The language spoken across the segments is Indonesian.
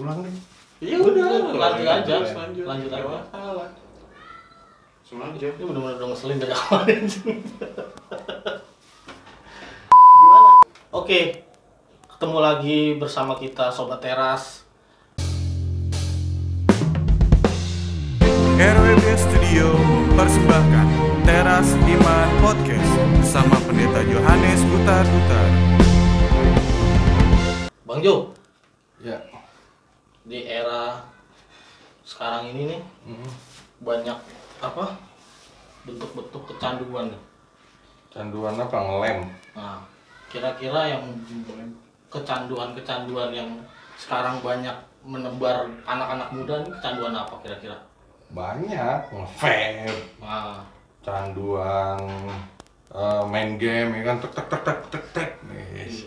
ulang deh Iya udah, lanjut aja. lanjut, Lanjut aja. masalah. Aja. Ini bener-bener udah ngeselin dari awal Gimana? Oke, ketemu lagi bersama kita Sobat Teras. RWB Studio mempersembahkan Teras Iman Podcast bersama Pendeta Yohanes Butar Butar. Bang Jo, Ya. Di era sekarang ini nih banyak apa bentuk-bentuk kecanduan nih. Canduan apa ngelem? Nah, kira-kira yang kecanduan-kecanduan yang sekarang banyak menebar anak-anak muda nih kecanduan apa kira-kira? Banyak ngevape, Nah, canduan eh, main game ya kan tek tek tek tek tek tek. Yes.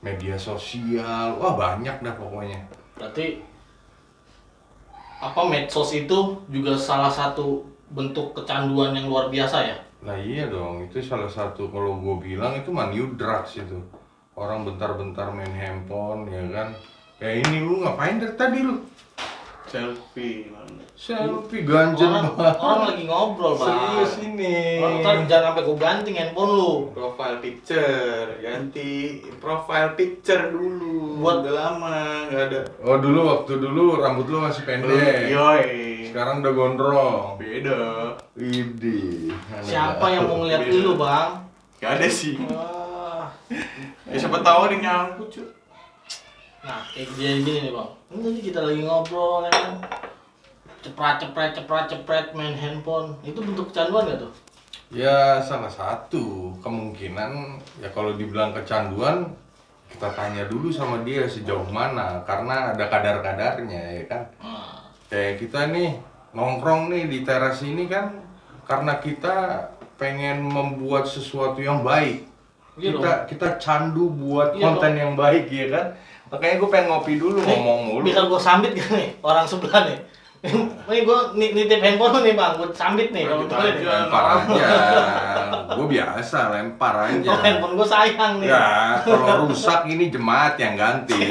Media sosial, wah banyak dah pokoknya. berarti apa medsos itu juga salah satu bentuk kecanduan yang luar biasa ya? Nah iya dong, itu salah satu kalau gue bilang itu mah new drugs itu. Orang bentar-bentar main handphone ya kan. Kayak ini lu ngapain dari tadi lu? Selfie. mana? Selfie ganjen Orang, banget. orang lagi ngobrol bang. Serius ini. Orang ntar jangan sampai gue banting handphone lu. Profile picture, ganti profile picture dulu. Buat- udah lama nggak ada. Oh dulu waktu dulu rambut lu masih pendek. Yoi. Sekarang udah gondrong. Beda. Widih. Siapa yang mau ngeliat Beda. lu bang? Gak ada sih. Wah. Ya siapa tahu ada yang nyangkut cuy. Nah, kayak gini, gini nih bang. Ini tadi kita lagi ngobrol ya kan. Cepret, cepret, cepret, cepret main handphone. Itu bentuk kecanduan gak tuh? Ya salah satu kemungkinan ya kalau dibilang kecanduan kita tanya dulu sama dia sejauh mana karena ada kadar-kadarnya ya kan. Nah, Kayak kita nih nongkrong nih di teras ini kan karena kita pengen membuat sesuatu yang baik. Iya kita kita candu buat Iya konten yang baik ya kan. Makanya gue pengen ngopi dulu ngomong mulu. bisa gue sambit gak nih orang sebelah nih? Ini gue nitip handphone lu nih bang, gue sambit nih kalau boleh nih. aja. Lempar aja. gue biasa lempar aja. Oh, handphone gue sayang nih. Ya, kalau rusak ini jemaat yang ganti.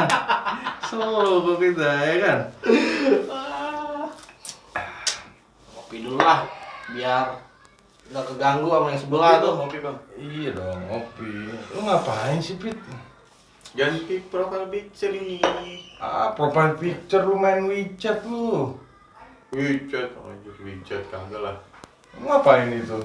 Solo kita ya kan. Ah. Kopi dulu lah, biar nggak keganggu sama yang sebelah tuh. Ngopi bang. Iya dong, ngopi. Lu ngapain sih, Pit? Ganti profile picture ini. Ah, profile picture lu main WeChat lu. WeChat, anjir WeChat kagak lah. Ngapain itu?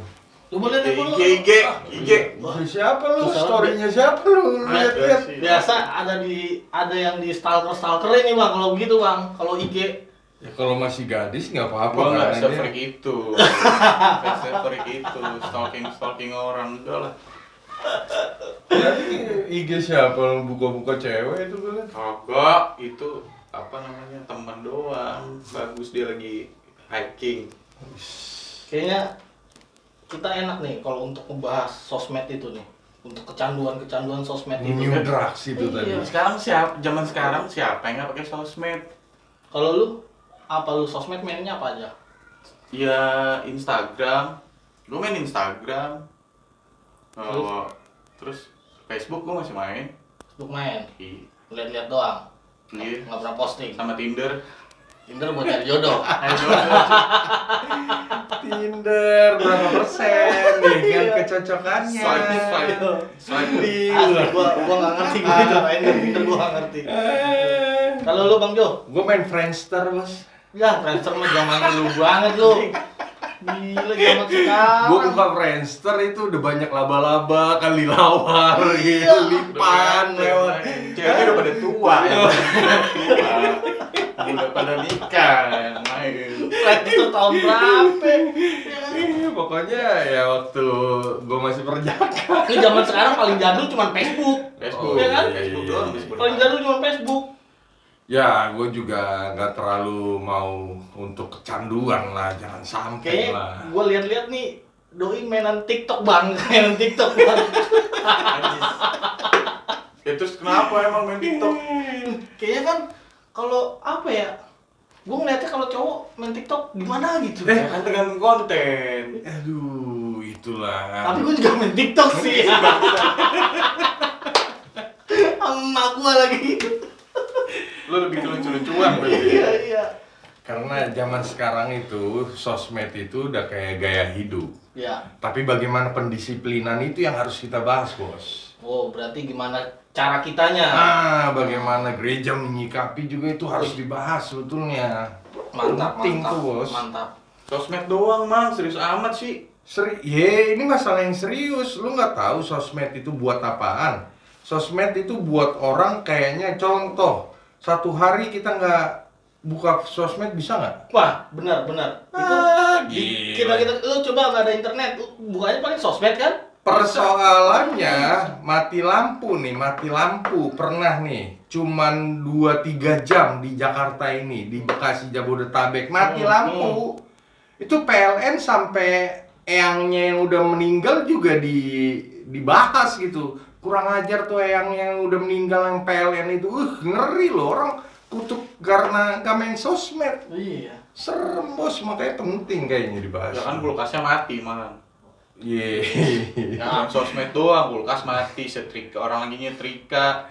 Coba lihat dulu. IG, IG, IG. Wah, siapa lu? Story-nya siapa lu? Lihat-lihat. Ada sih. Biasa ada di ada yang di stalker stalker ini bang kalau begitu bang kalau IG Ya kalau masih gadis nggak apa-apa Gua nggak kan, dia. itu. Nggak se-freak itu. Stalking stalking orang enggak lah. Jadi IG siapa lu buka-buka cewek itu kan? Kagak itu apa namanya teman doang. Bagus dia lagi hiking. kayaknya kita enak nih kalau untuk membahas sosmed itu nih untuk kecanduan-kecanduan sosmed itu New drugs itu tadi. Iya. Sekarang siapa zaman sekarang siapa yang nggak pakai sosmed? kalau lu apa lu sosmed mainnya apa aja Ya Instagram. Gue main Instagram. Kalau terus Facebook gue masih main. Facebook main Iya. lihat-lihat doang Iya. nggak pernah posting Sama Tinder. Tinder buat cari jodoh Ayo, Tinder berapa persen nih kan kecocokannya. Swipe, swipe. Swipe di. Asli gua gua nggak ngerti gua itu main Tinder gua nggak ngerti kalau lu bang Jo Gue main Friendster bos. ya Friendster mah zaman lu banget lu gila zaman sekarang Gue buka Friendster itu udah banyak laba-laba, kali lawar gitu, lipan lewat. Ceweknya udah pada tua ya. Tua. Udah pada nikah yang main. Friendster tahun berapa Iya, pokoknya ya waktu gue masih perjaka. ini zaman sekarang paling jadul cuma Facebook Facebook, Iya kan? Facebook doang Facebook. paling jadul cuma Facebook Ya, gue juga nggak terlalu mau untuk kecanduan lah, jangan sampai kayaknya lah. gua lihat-lihat nih doi mainan TikTok bang mainan TikTok bang Anjis. Ya terus kenapa emang main TikTok? kayaknya kan kalau apa ya gue ngeliatnya kalau cowok main TikTok gimana gitu Eh. Ya kan tergantung konten. Aduh, itulah. tapi gue juga main TikTok sih sama emak gue lagi Lu lebih lucu-lucuan berarti. Iya iya. Karena zaman sekarang itu sosmed itu udah kayak gaya hidup. Ya. Tapi bagaimana pendisiplinan itu yang harus kita bahas, Bos. Oh, berarti gimana cara kitanya? Ah, bagaimana gereja menyikapi juga itu harus dibahas sebetulnya. Mantap, Penting mantap. tuh, Bos. Mantap. Sosmed doang, Mang. Serius amat sih. Seri ye, ini masalah yang serius. Lu nggak tahu sosmed itu buat apaan? Sosmed itu buat orang kayaknya contoh. Satu hari kita nggak buka sosmed bisa nggak? Wah, benar benar. Itu Ah, gila. kita kita lu coba nggak ada internet, lu bukanya paling sosmed kan? Persoalannya mati lampu nih, mati lampu pernah nih. Cuman 2-3 jam di Jakarta ini, di Bekasi Jabodetabek mati Hmm, lampu. Itu PLN sampai eyangnya yang udah meninggal juga di dibahas gitu. Kurang ajar tuh eyangnya yang udah meninggal yang PLN itu. Uh, ngeri loh orang kutuk karena gak main sosmed. Iya. Serem bos, makanya penting kayaknya dibahas. Ya kan kulkasnya mati, Mang. Iya. Yang sosmed doang, kulkas mati, setrika orang lagi nyetrika.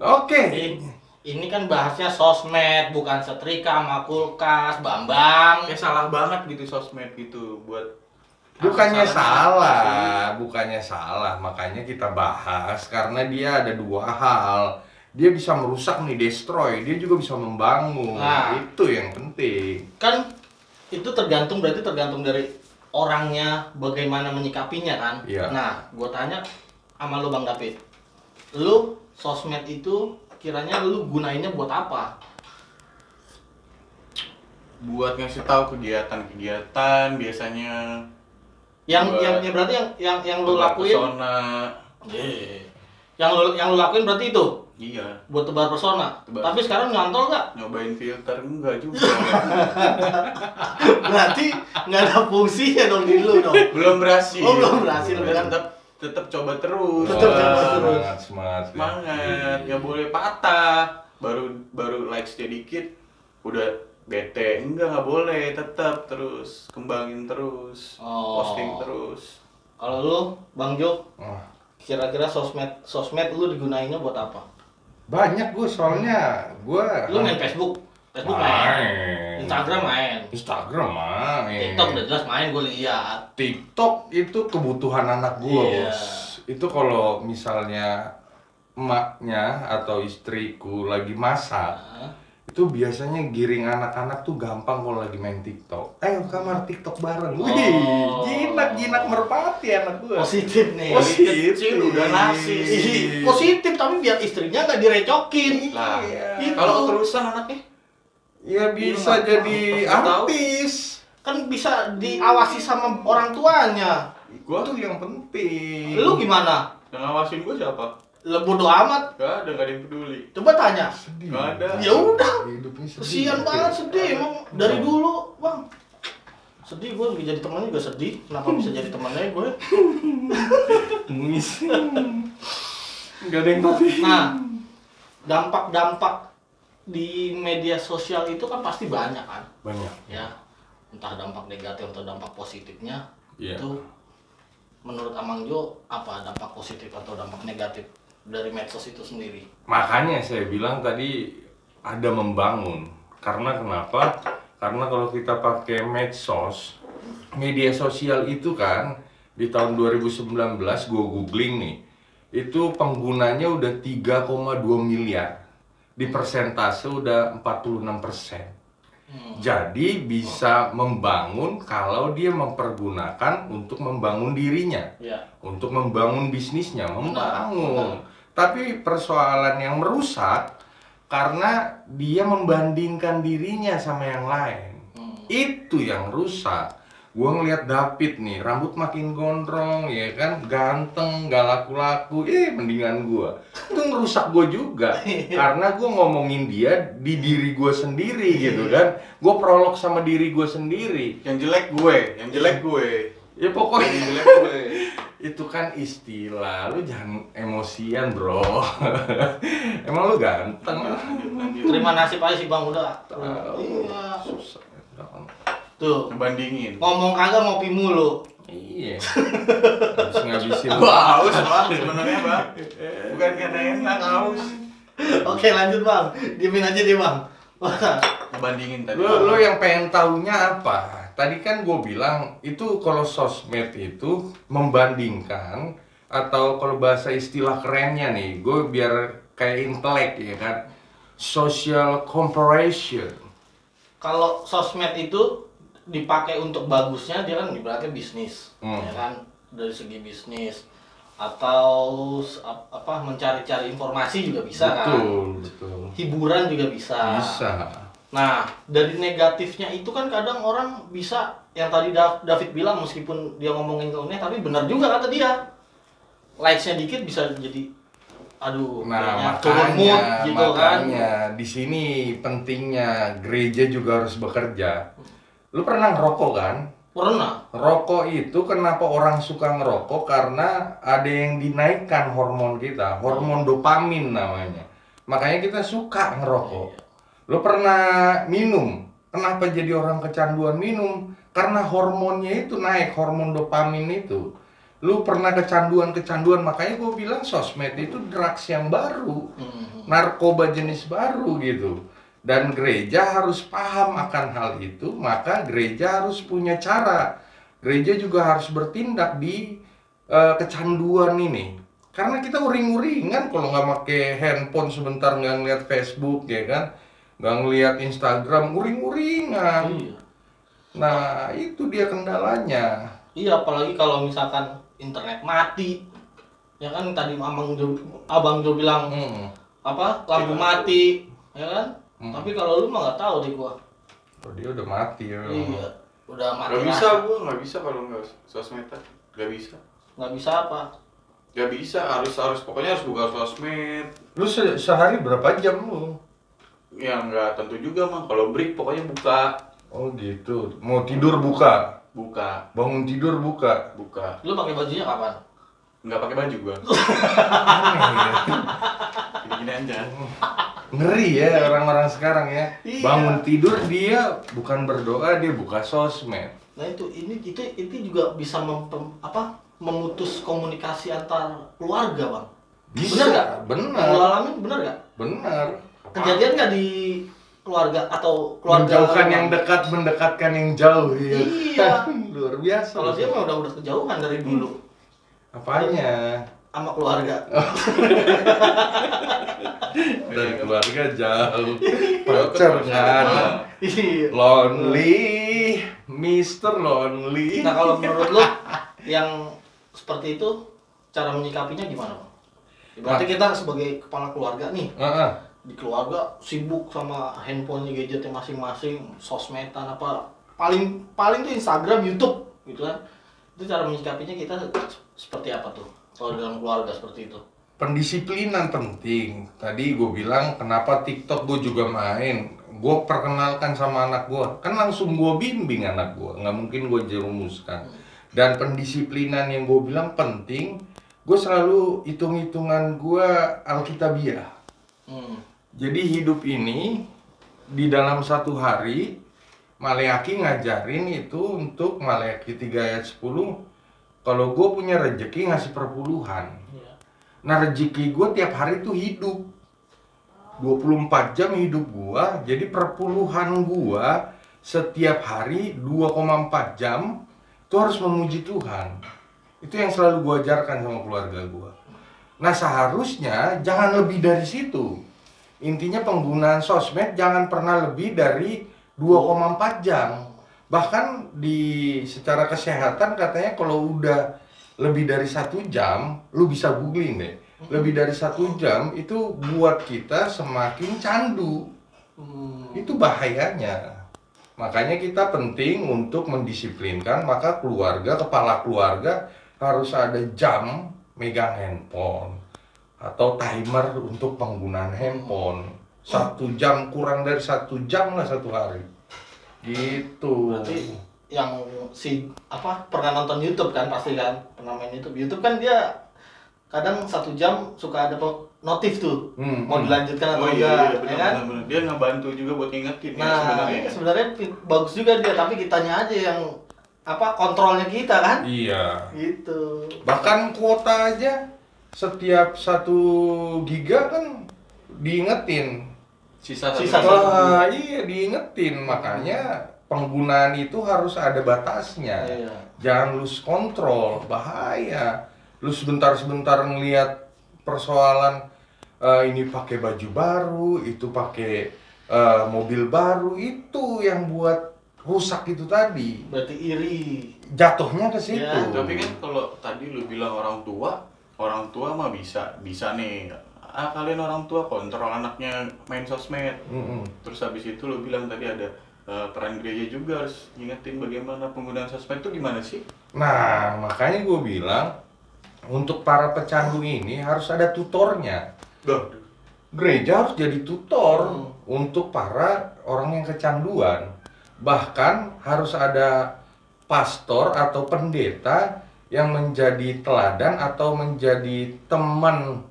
Oke. Ini, ini kan bahasnya sosmed, bukan setrika sama kulkas, Bambang. Kayak salah banget gitu sosmed gitu buat Bukannya apa salah, bukannya salah. Makanya kita bahas karena dia ada dua hal. Dia bisa merusak nih, destroy. Dia juga bisa membangun. Nah. Itu yang penting. Kan itu tergantung berarti tergantung dari orangnya bagaimana menyikapinya kan. Iya. Nah, gue tanya sama lu Bang David. Lu sosmed itu kiranya lu gunainnya buat apa? buat ngasih tahu kegiatan-kegiatan biasanya Yang Buat- yang ya berarti yang yang yang lu lakuin pesona. Iya. Yang lu yang lu lakuin berarti itu Iya, buat tebar pesona. Tebar. Tapi sekarang nyantol nggak? nyobain filter enggak juga. Berarti nggak ada fungsinya dong di lu dong. belum berhasil. Oh, belum berhasil, kan? tetap tetap coba terus. Tetap coba terus. Semangat, semangat. Semangat, nggak boleh patah. Baru baru likes dikit udah bete. Enggak, nggak boleh. Tetap terus kembangin terus. Oh. Posting terus. Kalau lu, Bang Jo, Wah, kira-kira sosmed sosmed lu digunainnya buat apa? banyak gue soalnya gue Lu main Facebook, Facebook main, main. Instagram main, Instagram main. TikTok udah jelas main gue lihat. TikTok itu kebutuhan anak gua, Iya. Bos. Itu kalau misalnya emaknya atau istriku lagi masak, Hah? Itu biasanya giring anak-anak tuh gampang kalau lagi main TikTok. Ayo kamar TikTok bareng. Oh. Wih, jinak-jinak merpati anak gua. Positif nih. Positif. Kecil udah narsis. Ih, Positif tapi biar istrinya nggak direcokin. Lah, Iya. Kalau terusan anaknya Ya bisa Iya, jadi nggak tahu. artis. Kan bisa diawasi sama orang tuanya. gua Itu yang penting. Lu gimana? yang ngawasin gua siapa? Lu bodo amat. Gak ada, gak ada yang peduli. Coba tanya. sedih. Nggak ada. Ya udah. Hidupnya sedih. Kesian banget sedih emang dari dulu, Bang. Sedih gue jadi temannya juga sedih. Kenapa bisa jadi temannya gue? Nangis. Gak ada yang tahu. Nah, dampak-dampak di media sosial itu kan pasti banyak kan, Banyak. ya. Entah dampak negatif atau dampak positifnya. Iya. Itu menurut Amang Jo apa dampak positif atau dampak negatif dari medsos itu sendiri? Makanya saya bilang tadi ada membangun. Karena kenapa? Karena kalau kita pakai medsos, media sosial itu kan di tahun 2019 gue googling nih, itu penggunanya udah 3,2 miliar. Di persentase udah 46 persen. Hmm. Jadi bisa membangun kalau dia mempergunakan untuk membangun dirinya Ya. untuk membangun bisnisnya, membangun. benar. Tapi persoalan yang merusak karena dia membandingkan dirinya sama yang lain. Hmm. Itu yang rusak. Gua ngeliat David nih, rambut makin gondrong, ya kan, ganteng, gak laku-laku, eh mendingan gua. Itu ngerusak gua juga, karena gua ngomongin dia di diri gua sendiri gitu kan. Gua prolog sama diri gua sendiri. Yang jelek gue, yang jelek gue. Ya pokoknya itu kan istilah lu jangan emosian bro emang lu ganteng. Terima nasib aja sih Bang udah. Iya. susah. Tuh, Ngebandingin. ngomong kagak ngopi mulu. iya harus ngabisin Gua haus bang, sebenarnya bang. Bukan karena enak haus. Oke lanjut bang, diemin aja deh bang. Wah, Ngebandingin tadi. Lo, lo yang pengen tahunya apa? Tadi kan gue bilang itu kalau sosmed itu membandingkan atau kalau bahasa istilah kerennya nih, gue biar kayak intelek ya kan, social comparison. kalau sosmed itu dipakai untuk bagusnya dia kan ibaratnya bisnis, Hmm. ya kan dari segi bisnis atau apa mencari-cari informasi juga bisa kan, betul, betul. hiburan juga bisa. Bisa. Nah, dari negatifnya itu kan kadang orang bisa yang tadi Da- David bilang meskipun dia ngomongin ilmunya tapi benar juga kata dia. Likes-nya dikit bisa jadi aduh, Nah, turun mood makanya, gitu kan. makanya di sini pentingnya gereja juga harus bekerja. Lu pernah ngerokok kan? Pernah. Rokok itu kenapa orang suka ngerokok karena ada yang dinaikkan hormon kita, hormon dopamin namanya. Makanya kita suka ngerokok. Lo pernah minum? Kenapa jadi orang kecanduan minum? Karena hormonnya itu naik, hormon dopamin itu. Lu pernah kecanduan-kecanduan, makanya gue bilang sosmed itu drugs yang baru Hmm. narkoba jenis baru gitu. Dan gereja harus paham akan hal itu, maka gereja harus punya cara. Gereja juga harus bertindak di eh, kecanduan ini. Karena kita uring-uringan kalau nggak pakai handphone sebentar nggak ngeliat Facebook ya kan, nggak ngeliat Instagram, uring-uringan. Iya. Nah itu dia kendalanya. Iya, apalagi kalau misalkan internet mati. Ya kan tadi Abang Jo, Abang Jo bilang Hmm. apa? Lampu mati, ya kan? Hmm. Tapi kalau lu mah nggak tahu deh gua. Oh, dia udah mati ya. Iya. Udah mati. Gak bisa gua, gak bisa kalau nggak sosmedan. Gak bisa. Nggak bisa apa? Gak bisa, harus harus pokoknya harus buka sosmed. Lu se- sehari berapa jam lu? Ya nggak tentu juga mah. Kalau break pokoknya buka, Oh gitu. Mau tidur buka, buka, bangun tidur buka. buka. Lu pakai bajunya kapan? Nggak pakai baju gua. Aneh ya. Gini-gini aja. Ngeri ya orang-orang sekarang ya. Iya. Bangun tidur dia bukan berdoa, dia buka sosmed. Nah itu ini itu itu juga bisa mem- apa memutus komunikasi antar keluarga bang. Bisa, Bener nggak? bener. Lu alamin bener nggak? Benar. Kejadian nggak di keluarga atau keluarga? Menjauhkan yang dekat, mendekatkan yang jauh. Ya. Iya. Luar biasa. Kalau dia mah udah udah kejauhan dari dulu Apanya? sama keluarga. Dari keluarga jauh. Pacar kan. Iya. Lonely, Mister Lonely. Nah kalau menurut lu yang seperti itu cara menyikapinya gimana bang? Berarti Nah. kita sebagai kepala keluarga nih Heeh. Di keluarga sibuk sama handphonenya gadgetnya masing-masing, sosmedan apa paling paling tuh Instagram, YouTube gitu kan. Itu cara menyikapinya kita seperti apa tuh kalau dalam keluarga seperti itu? pendisiplinan penting. Tadi gue bilang kenapa TikTok gue juga main. Gue perkenalkan sama anak gue, kan langsung gue bimbing anak gue. Nggak mungkin gue jerumuskan. Dan pendisiplinan yang gue bilang penting. Gue selalu hitung-hitungan gue alkitabiah. Hmm. Jadi hidup ini di dalam satu hari Maleaki ngajarin itu untuk Maleaki 3 ayat 10 kalau gue punya rejeki ngasih perpuluhan. Iya. Nah rezeki gue tiap hari tuh hidup. 24 jam hidup gua Jadi perpuluhan gua setiap hari 2,4 jam itu harus memuji Tuhan. Itu yang selalu gua ajarkan sama keluarga gua. Nah seharusnya jangan lebih dari situ Intinya penggunaan sosmed jangan pernah lebih dari 2,4 jam Bahkan di secara kesehatan katanya kalau udah lebih dari satu jam, lu bisa googling deh. Lebih dari satu jam itu buat kita semakin candu. Hmm. Itu bahayanya. Makanya kita penting untuk mendisiplinkan, maka keluarga, kepala keluarga harus ada jam megang handphone atau timer untuk penggunaan handphone. Satu jam kurang dari satu jam lah satu hari. Gitu. Berarti yang si apa pernah nonton YouTube kan pasti kan pernah main YouTube YouTube kan dia kadang satu jam suka ada notif tuh Hmm, mau hmm. dilanjutkan atau Oh iya, enggak iya ya benar, kan benar, benar. Dia ngebantu juga buat ngingetin ya nah sebenarnya. sebenarnya pi- bagus juga dia tapi kitanya aja yang apa kontrolnya kita kan Iya. gitu Bahkan kuota aja setiap satu giga kan diingetin. Sisa Sisa satu. satu. Wah, iya diingetin makanya penggunaan itu harus ada batasnya. Iya. Jangan lose kontrol, bahaya. Lu sebentar-sebentar ngelihat persoalan eh, ini pakai baju baru, itu pakai eh, mobil baru, itu yang buat rusak itu tadi. Berarti iri. Jatuhnya ke situ. Ya, Tapi kan kalau tadi lu bilang orang tua, orang tua mah bisa, bisa nih. Ah kalian orang tua kontrol anaknya main sosmed. Mm-mm. Terus habis itu lu bilang tadi ada eh, peran gereja juga harus ingetin bagaimana penggunaan sosmed itu gimana sih? Nah, makanya gue bilang untuk para pecandu ini harus ada tutornya. Duh, Gereja harus jadi tutor Hmm. untuk para orang yang kecanduan. Bahkan harus ada pastor atau pendeta yang menjadi teladan atau menjadi teman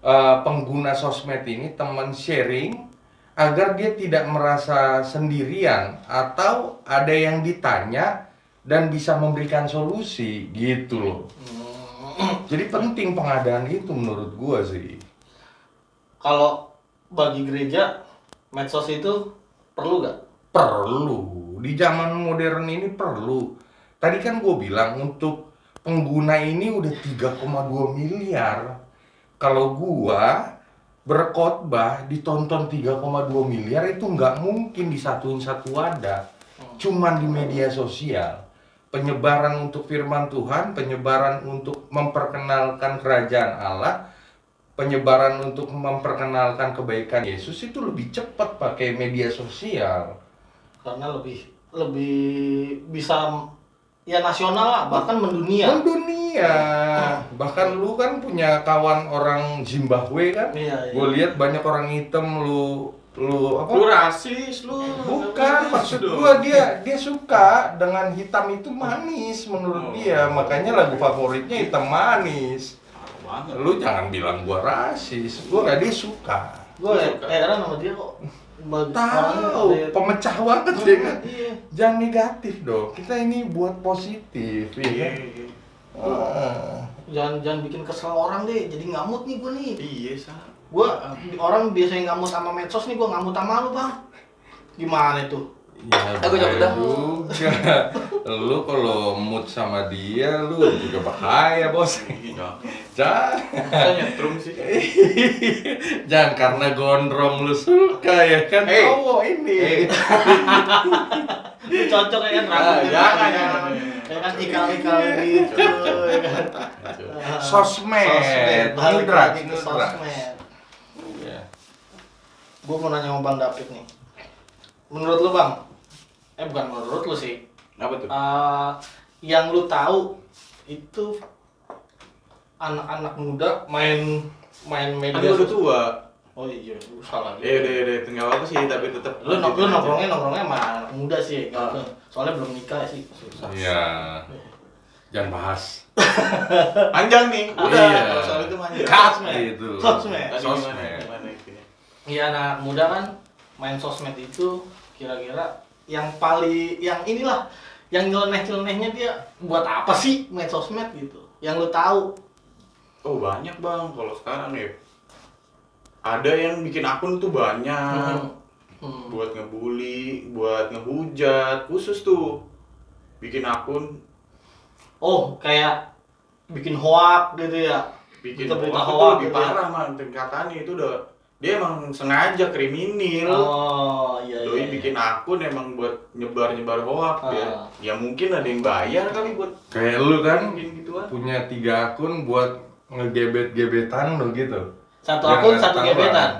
eh, pengguna sosmed ini, teman sharing agar dia tidak merasa sendirian atau ada yang ditanya dan bisa memberikan solusi gitu loh. Jadi penting pengadaan itu menurut gua sih. Kalau bagi gereja medsos itu perlu gak? Perlu. Di zaman modern ini perlu. Tadi kan gue bilang untuk pengguna ini udah 3,2 miliar. Kalau gua berkhotbah ditonton 3,2 miliar itu nggak mungkin disatuin satu wadah. Cuman di media sosial. Penyebaran untuk firman Tuhan, penyebaran untuk memperkenalkan kerajaan Allah, penyebaran untuk memperkenalkan kebaikan Yesus itu lebih cepat pakai media sosial. Karena lebih lebih bisa ya nasional lah, bahkan mendunia. Mendunia. Bahkan lu kan punya kawan orang Zimbabwe kan? Iya, iya. Gue lihat banyak orang hitam lu lu apa? lu rasis lu. Bukan, maksud gua dia dia suka dengan hitam itu manis menurut Oh. dia. Makanya lagu favoritnya hitam manis. banget. Lu jangan bilang gua rasis. Gua nggak dia suka. Gue Suka. heran sama dia kok. Tahu, pemecah banget dia kan. Iya. Jangan negatif dong. Kita ini buat positif, ya Iya, kan? iya. Ah. Jangan jangan bikin kesel orang deh. Jadi ngamut nih gue nih. Iya, Sa. Gue orang biasanya ngamut sama medsos nih gue ngamut sama lu bang. Gimana itu? Ya, Aku cabut dah. Lu kalau mood sama dia, lu juga bahaya, bos. Iya. Jangan. Nyetrum sih. Jangan karena gondrong lu suka ya kan Hey. cowok ini. Eh, Lu cocok ya kan Ah, jangan. Ya kan gitu ya kan. Sosmed, balik Nudra, lagi ke Nudra. sosmed. Ya. Gue mau nanya sama Bang David nih. Menurut lu Bang, eh bukan menurut lu sih, Apa tuh? Eh, yang lu tahu itu anak-anak muda main main Kan media gua udah tua. Oh iya, lu salah. Ya udah udah tinggal apa sih tapi tetap Lu, nong- lu nongkrongnya nongkrongnya sama anak muda sih, nggak- soalnya belum nikah sih. Susah. Iya. Jangan bahas. panjang nih. Udah, Iya. kalau soal itu panjang. Sosmed. Itu. Sosmed. Sosmed. Intinya? Iya anak muda kan main sosmed itu kira-kira yang paling yang inilah yang nyeleneh-nyelenehnya dia buat apa sih main sosmed gitu? Yang lu tahu. Oh banyak bang, kalau sekarang ya ada yang bikin akun tuh banyak. Hmm. buat ngebully, buat ngehujat, khusus tuh bikin akun, oh kayak bikin hoak gitu ya? Bikin itu hoax lebih gitu ya. parah man, tingkatannya itu udah dia emang sengaja kriminal. oh iya Doi iya, bikin akun emang buat nyebar-nyebar hoax ya. Ah. Ya mungkin ada yang bayar kali buat Kayak lu kan gituan. punya tiga akun buat ngegebet-gebetan lo gitu. satu Biar akun satu gebetan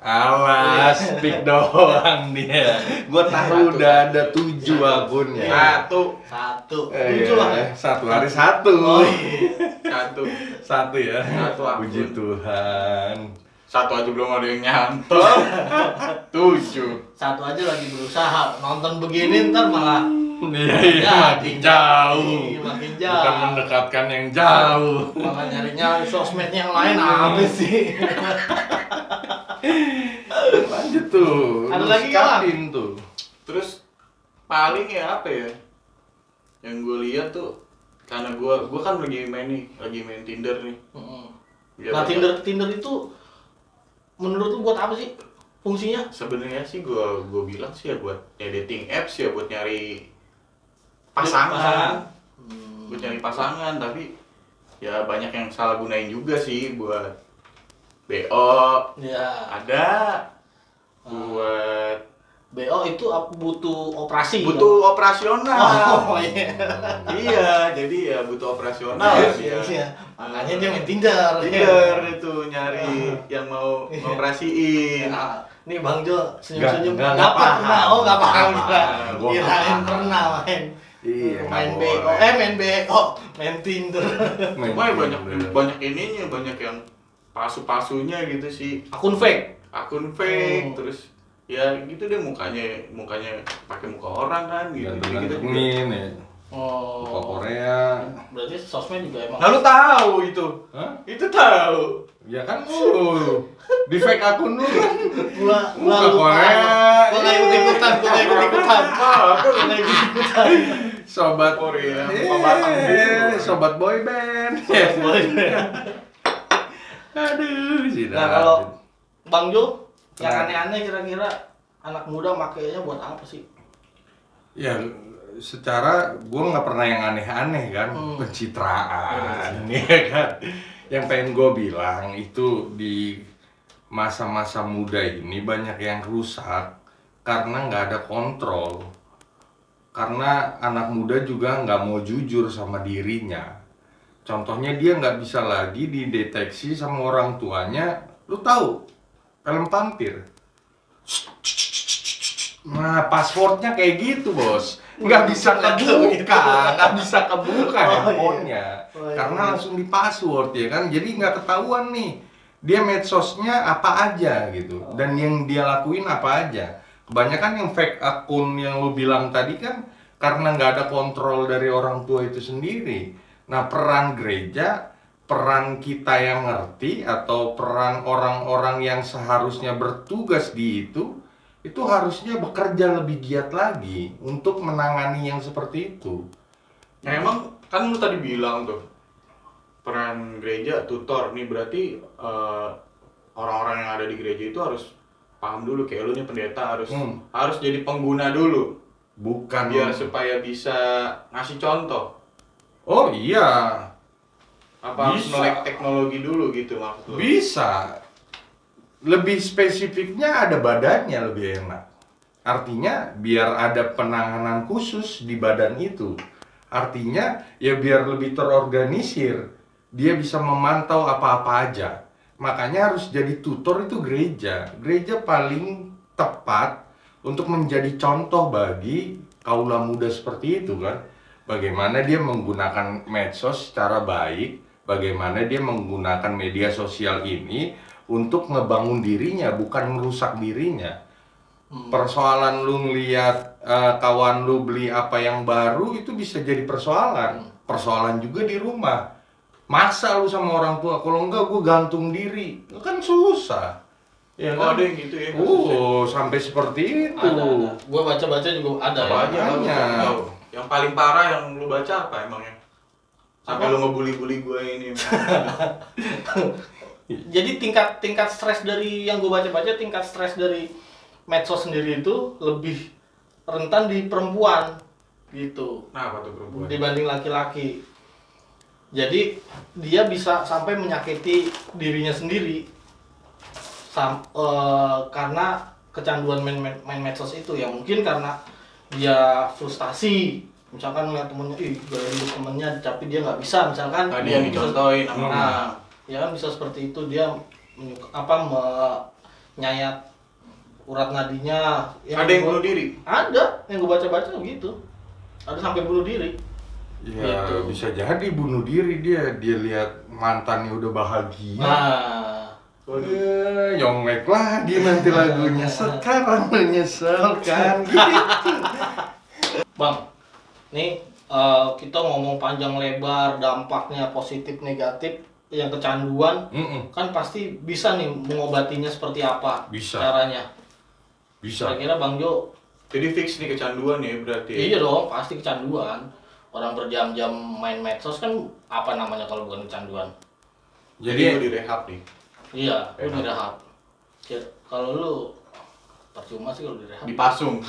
Alas, speak doang dia. Gua tahu udah ada tujuh akunnya. Satu, satu Eh, lucu iya. lah ya Satu hari satu. oh iya satu, Satu ya. Satu akun. Puji Tuhan. Satu aja belum ada yang nyantol. Tujuh. satu aja lagi berusaha nonton begini ntar malah Iya, iya, Ya, makin jauh. Iya, makin jauh. Bukan mendekatkan yang jauh. malah nyari-nyari sosmednya yang lain apa sih Lanjut tuh. Ada lagi sikapin tuh. Terus paling ya apa ya? Yang gue lihat tuh karena gue gue kan lagi main nih, lagi main Tinder nih. Ya, nah. Tinder Tinder itu menurut lu buat apa sih fungsinya? Sebenarnya sih gua gua bilang sih ya buat ya dating apps ya buat nyari pasangan. Pasangan. Hmm. Buat nyari pasangan tapi ya banyak yang salah gunain juga sih buat BO Ya, ada buat BO itu butuh operasi. butuh operasional. kan? Oh, iya. iya, jadi ya butuh operasional Iya, dia. iya. Makanya dia main Tinder. Tinder itu nyari yang mau ngoperasiin. Ya, nih Bang Jo senyum-senyum Nggak, nggak, nggak nggak pernah. paham. Oh, nggak paham Kirain paham. pernah main. Iya, main BO. Eh, main BO, main Tinder. Main Cuma ya banyak banyak ininya, banyak yang pasu-pasunya gitu sih. Akun fake. Akun fake Hmm. terus ya gitu deh mukanya mukanya pakai muka orang kan gitu. Jadi kita juga- Ganteng-gantengin ya. Oh. Muka Korea. Berarti sosmed juga emang. Nah, lu tahu itu. Hah? Itu tahu. Ya kan lu di fake akun lu kan gua gua. Korea. Gua nggak ikut ikutan, gua nggak ikut ikutan. Gua nggak ikut ikutan. sobat Korea, Eh, muka batang gitu. sobat boy band. Aduh, Nah kalau. Bang Jo, yang Nah. aneh-aneh kira-kira anak muda makainya buat apa sih? ya secara gue nggak pernah yang aneh-aneh kan Hmm. pencitraan ya kan yang pengen gue bilang itu di masa-masa muda ini banyak yang rusak karena nggak ada kontrol karena anak muda juga nggak mau jujur sama dirinya contohnya dia nggak bisa lagi dideteksi sama orang tuanya lu tahu film vampir Nah, passwordnya kayak gitu, bos. Nggak bisa kebuka, nggak bisa kebuka Oh, iya. handphonenya. Oh, iya. Karena langsung di password ya kan. Jadi nggak ketahuan nih. Dia medsosnya apa aja gitu. Dan yang dia lakuin apa aja. Kebanyakan yang fake akun yang lu bilang tadi kan karena nggak ada kontrol dari orang tua itu sendiri. Nah, peran gereja, peran kita yang ngerti atau peran orang-orang yang seharusnya bertugas di itu itu harusnya bekerja lebih giat lagi untuk menangani yang seperti itu. Nah, emang kan lu tadi bilang tuh peran gereja tutor nih berarti eh, orang-orang yang ada di gereja itu harus paham dulu kayak lu nih pendeta harus Hmm. harus jadi pengguna dulu Bukan biar supaya bisa ngasih contoh Oh iya, apa harus Bisa. melek teknologi dulu gitu maksud lu bisa. Lebih spesifiknya ada badannya lebih enak. Artinya biar ada penanganan khusus di badan itu. Artinya ya biar lebih terorganisir. Dia bisa memantau apa-apa aja. Makanya harus jadi tutor itu gereja. Gereja paling tepat untuk menjadi contoh bagi kaula muda seperti itu kan. Bagaimana dia menggunakan medsos secara baik, bagaimana dia menggunakan media sosial ini untuk ngebangun dirinya, bukan merusak dirinya. Persoalan lu ngeliat eh, kawan lu beli apa yang baru itu bisa jadi persoalan. Persoalan juga di rumah. Masa lu sama orang tua, kalau enggak gue gantung diri, kan susah. Ya oh kan? ada yang gitu ya Oh, sampai seperti itu. Ada, ada. Gua baca-baca juga ada apa ya. Banyak. yang, yang paling parah yang lu baca apa emangnya sampai lu ngebully-bully gue ini Jadi tingkat tingkat stres dari yang gue baca-baca tingkat stres dari medsos sendiri itu lebih rentan di perempuan gitu. Nah apa tuh perempuan? Dibanding laki-laki. Jadi dia bisa sampai menyakiti dirinya sendiri. Sam, eh, karena kecanduan main, main, main medsos itu ya. Mungkin karena dia frustasi misalkan melihat temennya ih gaya hidup temennya tapi dia nggak bisa misalkan tadi yang Bisa- dicontohin sama Nah, ya kan bisa seperti itu dia menyuka, apa menyayat urat nadinya. ada yang gua- bunuh diri Ada yang gue baca-baca gitu. Ada sampai bunuh diri. Ya Gitu. bisa jadi bunuh diri dia, dia lihat mantannya udah bahagia. Nah, Eh, nyonglek lagi nanti lagunya sekarang menyesal kan gitu. Bang, nih eh, kita ngomong panjang lebar dampaknya positif negatif yang kecanduan Mm-mm, kan pasti bisa nih mengobatinya seperti apa Bisa. caranya. bisa. Kira-kira Bang Jo jadi fix nih kecanduan ya berarti Iya dong, pasti kecanduan. Orang berjam-jam main medsos kan apa namanya kalau bukan kecanduan? jadi lu Jadi direhab nih Iya, lu Rehab. direhab. Kalau lu percuma sih kalau direhab. Dipasung.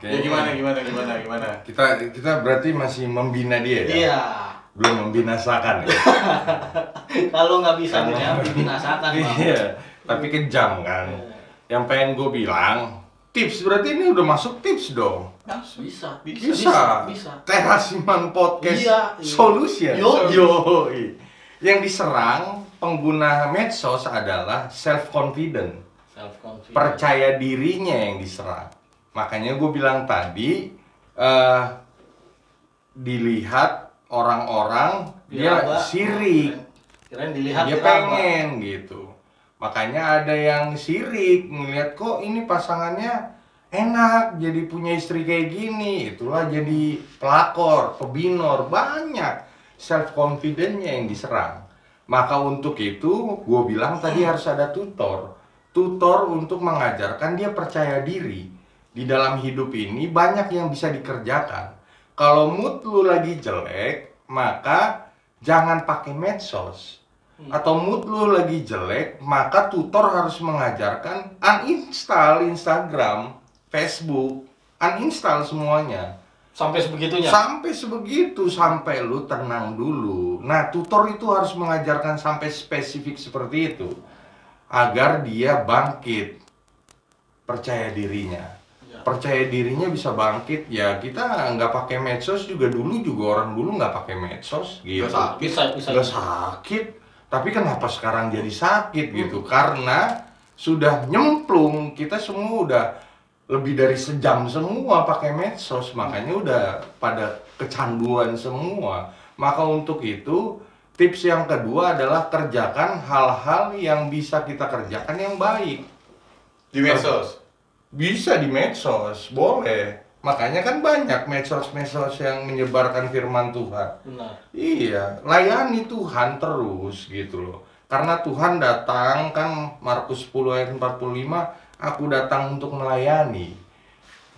ya gimana gimana gimana gimana. Kita kita berarti masih membina dia ya? Iya. Belum membinasakan ya? Kalau nggak bisa direhab dibinasakan, Bang. Iya, tapi kejam kan. Iya. Yang pengen gue bilang, tips berarti ini udah masuk tips dong. Bisa. Bisa. Bisa. Terasiman podcast Iya, iya. solution. Yo. Yo. Yang diserang pengguna medsos adalah self confident. Percaya dirinya yang diserang. Makanya gue bilang tadi eh dilihat orang-orang dia sirik, Kirain dilihat dia pengen gitu. Makanya ada yang sirik ngeliat kok ini pasangannya enak jadi punya istri kayak gini, itulah jadi pelakor, pebinor banyak self confidence-nya yang diserang. Maka untuk itu gue bilang tadi harus ada tutor. Tutor untuk mengajarkan dia percaya diri. Di dalam hidup ini banyak yang bisa dikerjakan. Kalau mood lu lagi jelek, maka jangan pakai medsos. Atau mood lu lagi jelek, maka tutor harus mengajarkan uninstall Instagram, Facebook, uninstall semuanya. Sampai sebegitunya. Sampai sebegitu, sampai lu tenang dulu. Nah, tutor itu harus mengajarkan sampai spesifik seperti itu. Agar dia bangkit. Percaya dirinya. Ya. Percaya dirinya bisa bangkit. Ya, kita nggak pakai medsos juga dulu juga orang dulu nggak pakai medsos. Gitu. Nggak sakit. bisa bisa. Nggak sakit. Tapi kenapa sekarang jadi sakit gitu? Karena sudah nyemplung. Kita semua udah lebih dari sejam semua pakai medsos. Makanya udah pada kecanduan semua. Maka untuk itu tips yang kedua adalah kerjakan hal-hal yang bisa kita kerjakan yang baik. Di medsos. Bisa di medsos, boleh. Makanya kan banyak medsos-medsos yang menyebarkan firman Tuhan. Benar. Iya, layani Tuhan terus gitu loh. Karena Tuhan datang kan Markus 10 ayat 45, aku datang untuk melayani.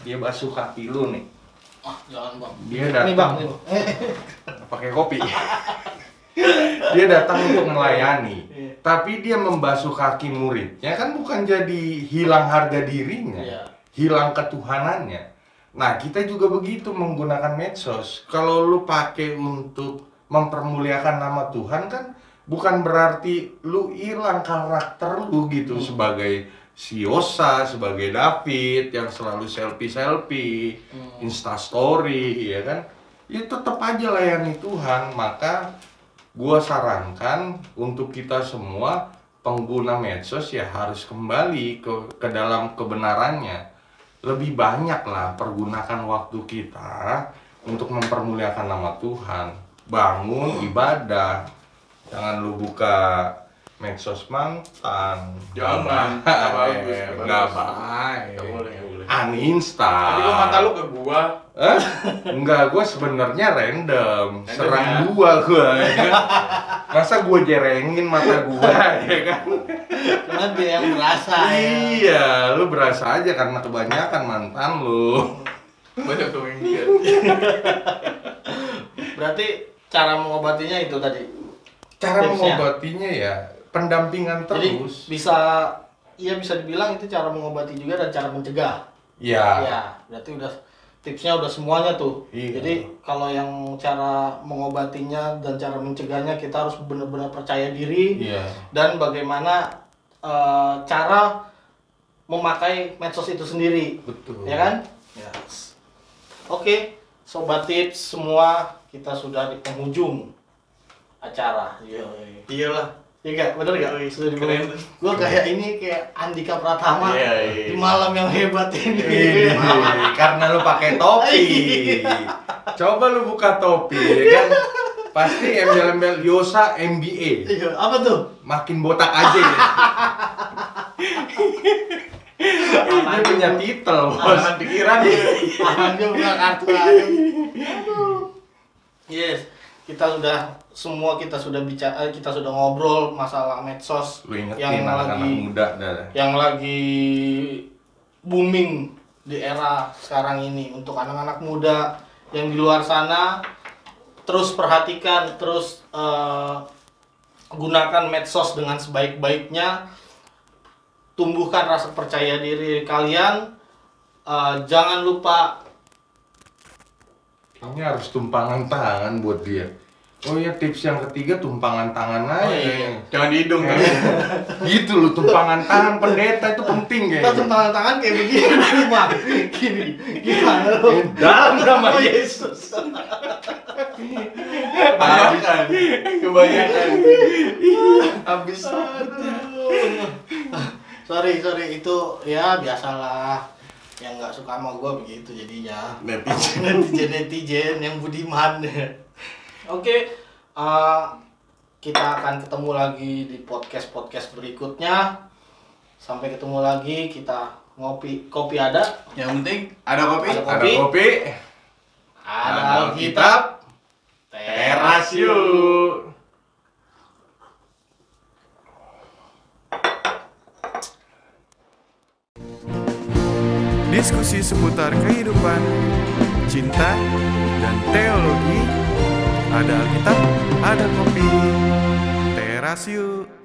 Dia basuh kaki lu nih, Ah, jangan bang. Dia datang. bang. Ini, bang. Pakai kopi. dia datang untuk melayani. Iya. Tapi dia membasuh kaki muridnya kan bukan jadi hilang harga dirinya. Iya. Hilang ketuhanannya. Nah, kita juga begitu menggunakan medsos. Kalau lu pakai untuk mempermuliakan nama Tuhan kan bukan berarti lu hilang karakter lu gitu sebagai si Yosa, sebagai David yang selalu selfie-selfie, Hmm. instastory, ya kan? Ya tetap aja layani Tuhan. Maka gua sarankan untuk kita semua pengguna medsos ya harus kembali ke ke dalam kebenarannya. Lebih banyak lah pergunakan waktu kita untuk mempermuliakan nama Tuhan. Bangun ibadah. Jangan lu buka medsos mantan. Jangan. Nggak baik. nggak baik. Boleh. Uninstall. Tadi gua mata lu ke gua. Hah? Enggak, gue sebenarnya random. Random Serang ya? dua gue, ya kan? Masa gue jerengin mata gue, ya kan? Cuma dia yang berasa ya. Iya, lu berasa aja karena kebanyakan mantan lu. Banyak tuh yang lihat. Berarti cara mengobatinya itu tadi. Cara Tipsnya. mengobatinya ya pendampingan Jadi terus. bisa iya bisa dibilang itu cara mengobati juga dan cara mencegah. Ya, Ya, berarti udah tipsnya udah semuanya tuh. Iya. Jadi kalau yang cara mengobatinya dan cara mencegahnya kita harus benar-benar percaya diri iya. dan bagaimana eh, cara memakai medsos itu sendiri. Betul. Ya kan? Ya. Oke, sobat tips semua kita sudah di penghujung acara. Iya. Iyalah. Iya gak? Bener gak? Sudah di Keren. penghujung. Gua kayak ini kayak Andika Pratama Iya, iya. di malam yang hebat ini. Ini, karena lu pakai topi. Coba lu buka topi, ya kan? Pasti embel-embel Yosa MBA. Iya, apa tuh? Makin botak aja ya. Dia punya titel, bos. Pikiran ya. Dia buka kartu aja. Yes, kita sudah semua kita sudah bicara, kita sudah ngobrol masalah medsos Lu yang anak-anak lagi muda dah. yang lagi booming di era sekarang ini untuk anak-anak muda yang di luar sana. Terus perhatikan terus eh, gunakan medsos dengan sebaik-baiknya. Tumbuhkan rasa percaya diri kalian. Eh, jangan lupa Ini harus tumpangan tangan buat dia. Oh iya tips yang ketiga tumpangan tangan aja. Oh, iya. kayaknya. Jangan di hidung kan. gitu loh tumpangan tangan pendeta itu penting kita kayaknya. tumpangan tangan kayak begini mah gini gimana lo Eh, Dalam nama Oh, Yesus. Yesus Kebanyakan. Kebanyakan. habis sorry sorry itu ya biasalah yang nggak suka sama gue begitu jadinya Netizen. netizen netizen yang budiman oke eh, kita akan ketemu lagi di podcast podcast berikutnya sampai ketemu lagi kita ngopi kopi ada Yang penting ada kopi. Ada Ada kopi. ada Ada Alkitab Teras yuk. Diskusi seputar kehidupan, cinta, dan teologi. Ada Alkitab, ada kopi. Teras yuk.